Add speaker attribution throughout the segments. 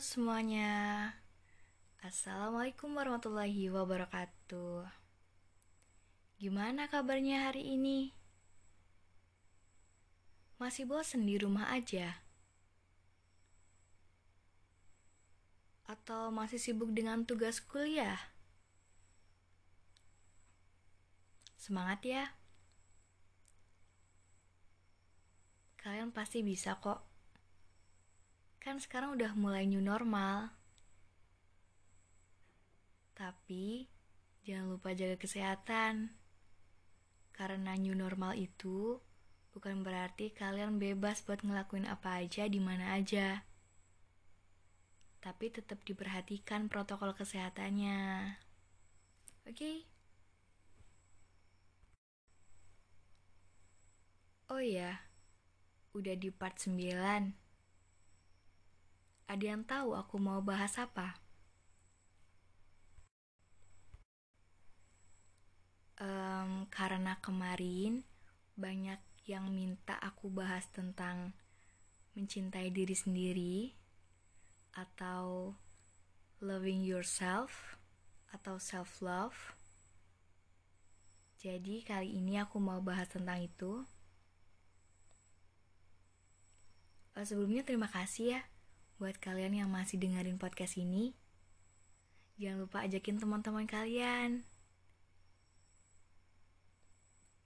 Speaker 1: semuanya, Assalamualaikum warahmatullahi wabarakatuh. Gimana kabarnya hari ini? Masih bosen di rumah aja? Atau masih sibuk dengan tugas kuliah? Semangat ya! Kalian pasti bisa kok. Kan sekarang udah mulai new normal. Tapi jangan lupa jaga kesehatan. Karena new normal itu bukan berarti kalian bebas buat ngelakuin apa aja di mana aja. Tapi tetap diperhatikan protokol kesehatannya. Oke? Okay? Oh iya, udah di part 9. Ada yang tahu aku mau bahas apa? Um, karena kemarin banyak yang minta aku bahas tentang mencintai diri sendiri atau loving yourself atau self love. Jadi kali ini aku mau bahas tentang itu. Uh, sebelumnya terima kasih ya Buat kalian yang masih dengerin podcast ini, jangan lupa ajakin teman-teman kalian.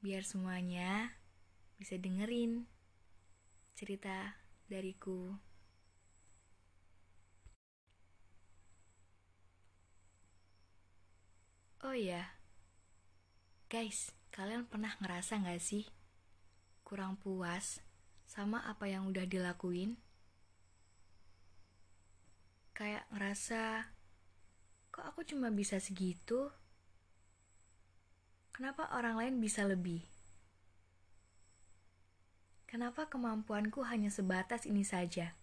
Speaker 1: Biar semuanya bisa dengerin cerita dariku. Oh ya, guys, kalian pernah ngerasa gak sih kurang puas sama apa yang udah dilakuin? Kayak ngerasa kok aku cuma bisa segitu? Kenapa orang lain bisa lebih? Kenapa kemampuanku hanya sebatas ini saja?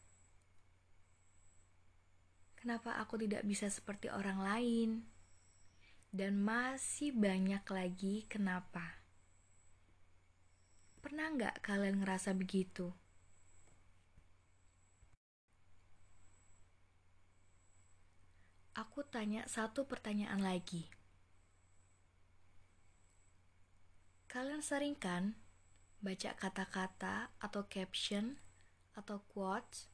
Speaker 1: Kenapa aku tidak bisa seperti orang lain? Dan masih banyak lagi kenapa. Pernah nggak kalian ngerasa begitu Aku tanya satu pertanyaan lagi. Kalian sering kan baca kata-kata atau caption atau quotes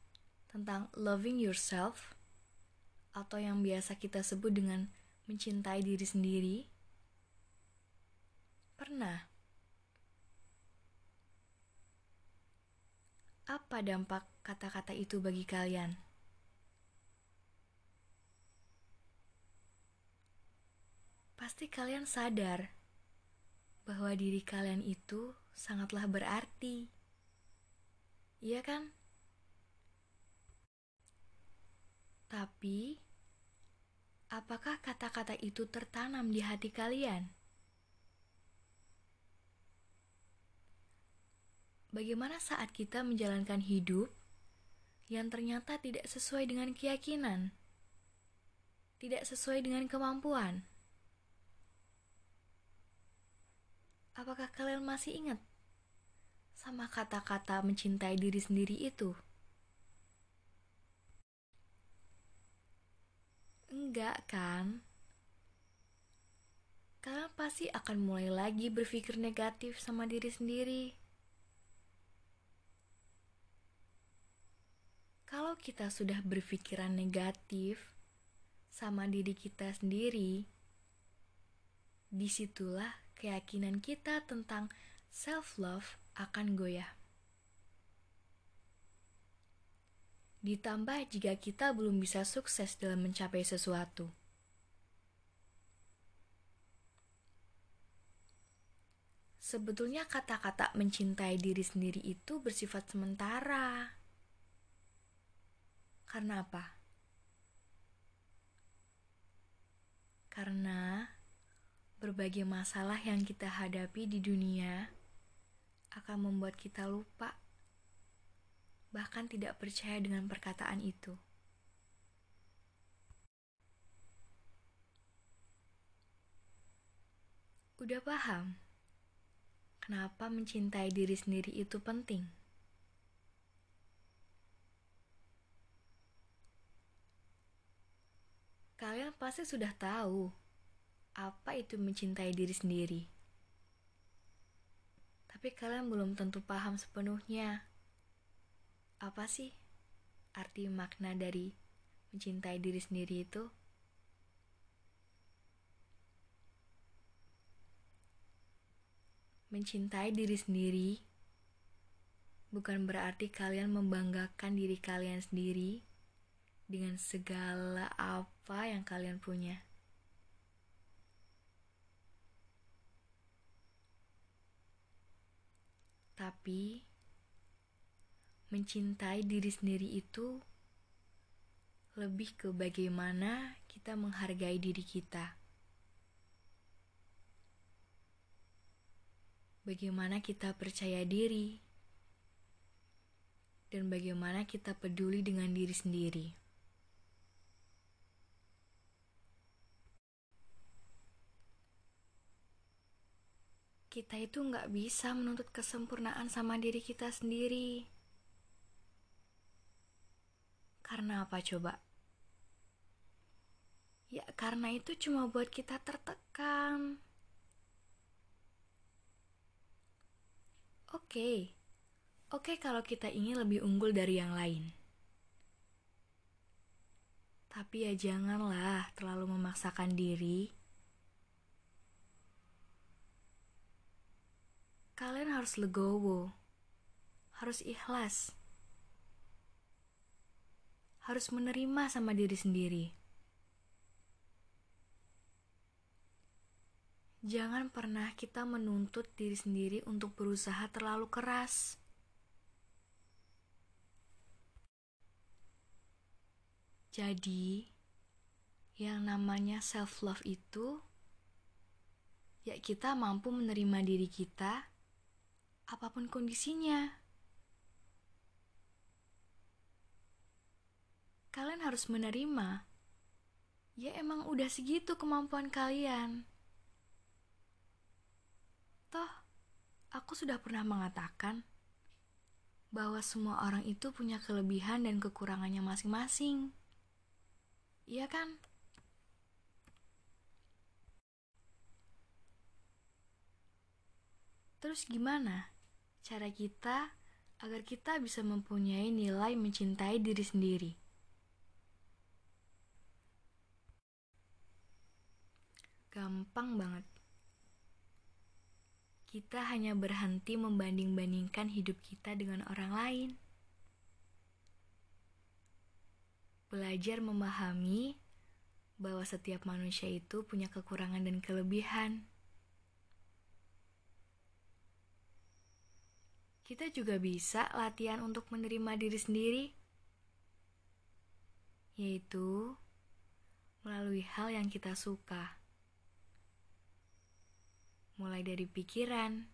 Speaker 1: tentang loving yourself atau yang biasa kita sebut dengan mencintai diri sendiri? Pernah? Apa dampak kata-kata itu bagi kalian? Pasti kalian sadar bahwa diri kalian itu sangatlah berarti. Iya kan? Tapi, apakah kata-kata itu tertanam di hati kalian? Bagaimana saat kita menjalankan hidup yang ternyata tidak sesuai dengan keyakinan, tidak sesuai dengan kemampuan? Apakah kalian masih ingat sama kata-kata mencintai diri sendiri itu? Enggak kan? Kalian pasti akan mulai lagi berpikir negatif sama diri sendiri. Kalau kita sudah berpikiran negatif sama diri kita sendiri, di situlah keyakinan kita tentang self-love akan goyah. Ditambah jika kita belum bisa sukses dalam mencapai sesuatu. Sebetulnya kata-kata mencintai diri sendiri itu bersifat sementara. Karena apa? Karena berbagai masalah yang kita hadapi di dunia akan membuat kita lupa, bahkan tidak percaya dengan perkataan itu. Udah paham kenapa mencintai diri sendiri itu penting? pasti sudah tahu apa itu mencintai diri sendiri. Tapi kalian belum tentu paham sepenuhnya. Apa sih arti makna dari mencintai diri sendiri itu? Mencintai diri sendiri bukan berarti kalian membanggakan diri kalian sendiri dengan segala apa yang kalian punya. Tapi, mencintai diri sendiri itu lebih ke bagaimana kita menghargai diri kita. Bagaimana kita percaya diri, dan bagaimana kita peduli dengan diri sendiri. Kita itu nggak bisa menuntut kesempurnaan sama diri kita sendiri. Karena apa coba? Ya karena itu cuma buat kita tertekan. Oke, oke kalau kita ingin lebih unggul dari yang lain. Tapi ya janganlah terlalu memaksakan diri kalian harus legowo, harus ikhlas, harus menerima sama diri sendiri. Jangan pernah kita menuntut diri sendiri untuk berusaha terlalu keras. Jadi, yang namanya self-love itu, ya, kita mampu menerima diri kita apa pun kondisinya. Kalian harus menerima. Ya emang udah segitu kemampuan kalian. Toh, aku sudah pernah mengatakan bahwa semua orang itu punya kelebihan dan kekurangannya masing-masing. Iya kan? Terus gimana? Cara kita agar kita bisa mempunyai nilai mencintai diri sendiri. Gampang banget. Kita hanya berhenti membanding-bandingkan hidup kita dengan orang lain. Belajar memahami bahwa setiap manusia itu punya kekurangan dan kelebihan. Kita juga bisa latihan untuk menerima diri sendiri, yaitu melalui hal yang kita suka, mulai dari pikiran,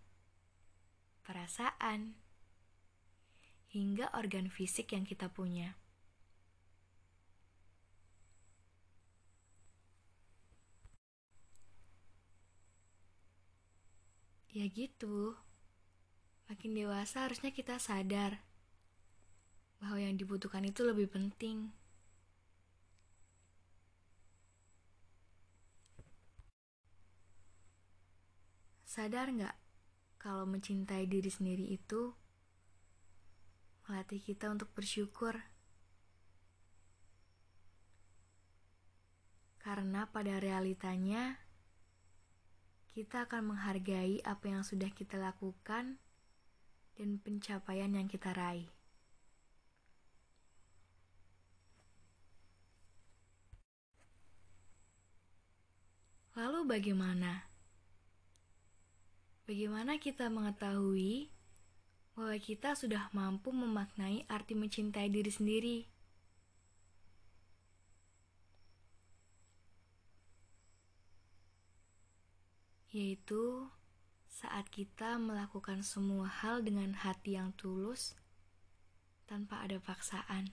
Speaker 1: perasaan, hingga organ fisik yang kita punya. Ya gitu. Makin dewasa harusnya kita sadar bahwa yang dibutuhkan itu lebih penting. Sadar nggak kalau mencintai diri sendiri itu melatih kita untuk bersyukur? Karena pada realitanya kita akan menghargai apa yang sudah kita lakukan dan pencapaian yang kita raih. Lalu bagaimana? Bagaimana kita mengetahui bahwa kita sudah mampu memaknai arti mencintai diri sendiri? Yaitu saat kita melakukan semua hal dengan hati yang tulus tanpa ada paksaan.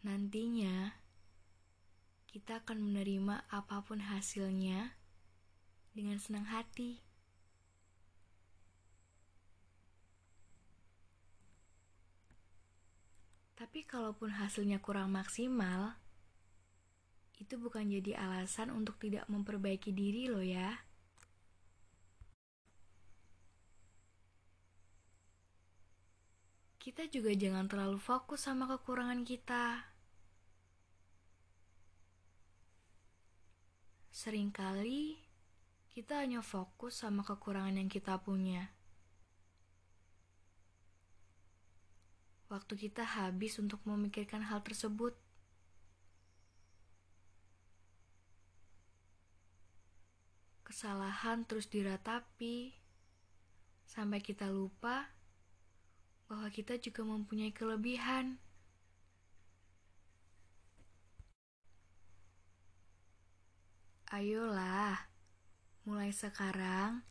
Speaker 1: Nantinya, kita akan menerima apa pun hasilnya dengan senang hati. Tapi kalaupun hasilnya kurang maksimal, itu bukan jadi alasan untuk tidak memperbaiki diri loh ya. Kita juga jangan terlalu fokus sama kekurangan kita. Seringkali kita hanya fokus sama kekurangan yang kita punya. Waktu kita habis untuk memikirkan hal tersebut. Kesalahan terus diratapi sampai kita lupa bahwa kita juga mempunyai kelebihan. Ayolah, mulai sekarang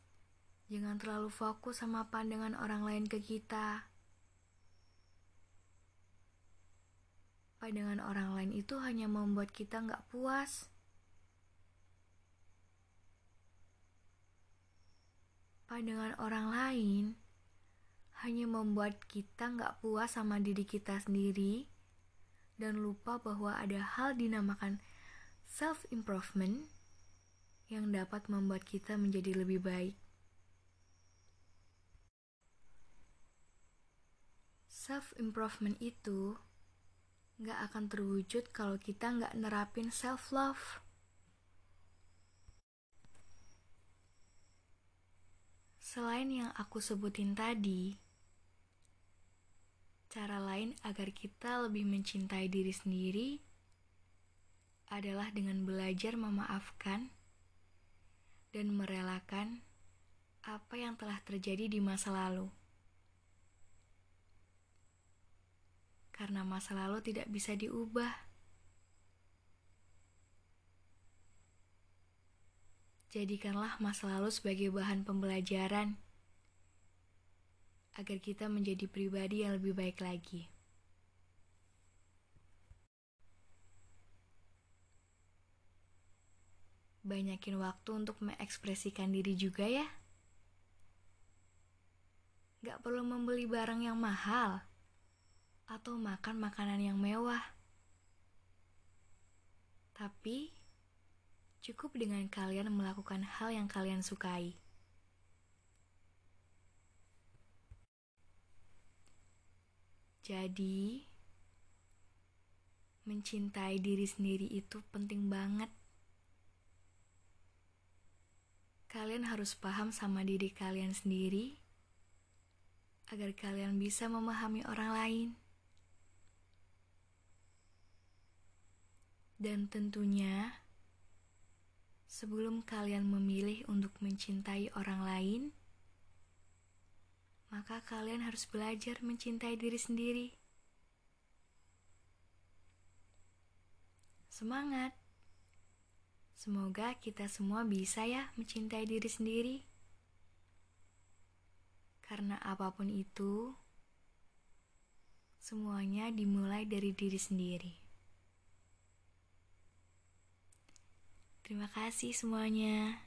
Speaker 1: jangan terlalu fokus sama pandangan orang lain ke kita. Pandangan orang lain itu hanya membuat kita nggak puas. Pandangan orang lain hanya membuat kita nggak puas sama diri kita sendiri dan lupa bahwa ada hal dinamakan self-improvement yang dapat membuat kita menjadi lebih baik. Self-improvement itu nggak akan terwujud kalau kita nggak nerapin self-love. Selain yang aku sebutin tadi, Cara lain agar kita lebih mencintai diri sendiri adalah dengan belajar memaafkan dan merelakan apa yang telah terjadi di masa lalu. Karena masa lalu tidak bisa diubah. Jadikanlah masa lalu sebagai bahan pembelajaran agar kita menjadi pribadi yang lebih baik lagi. Banyakin waktu untuk mengekspresikan diri juga ya. Gak perlu membeli barang yang mahal atau makan makanan yang mewah. Tapi, cukup dengan kalian melakukan hal yang kalian sukai. Jadi, mencintai diri sendiri itu penting banget. Kalian harus paham sama diri kalian sendiri agar kalian bisa memahami orang lain. Dan tentunya, sebelum kalian memilih untuk mencintai orang lain, maka kalian harus belajar mencintai diri sendiri. Semangat! Semoga kita semua bisa ya mencintai diri sendiri. Karena apa pun itu, semuanya dimulai dari diri sendiri. Terima kasih semuanya.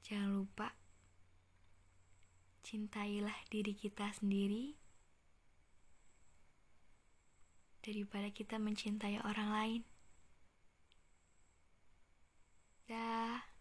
Speaker 1: Jangan lupa, cintailah diri kita sendiri daripada kita mencintai orang lain. Dah.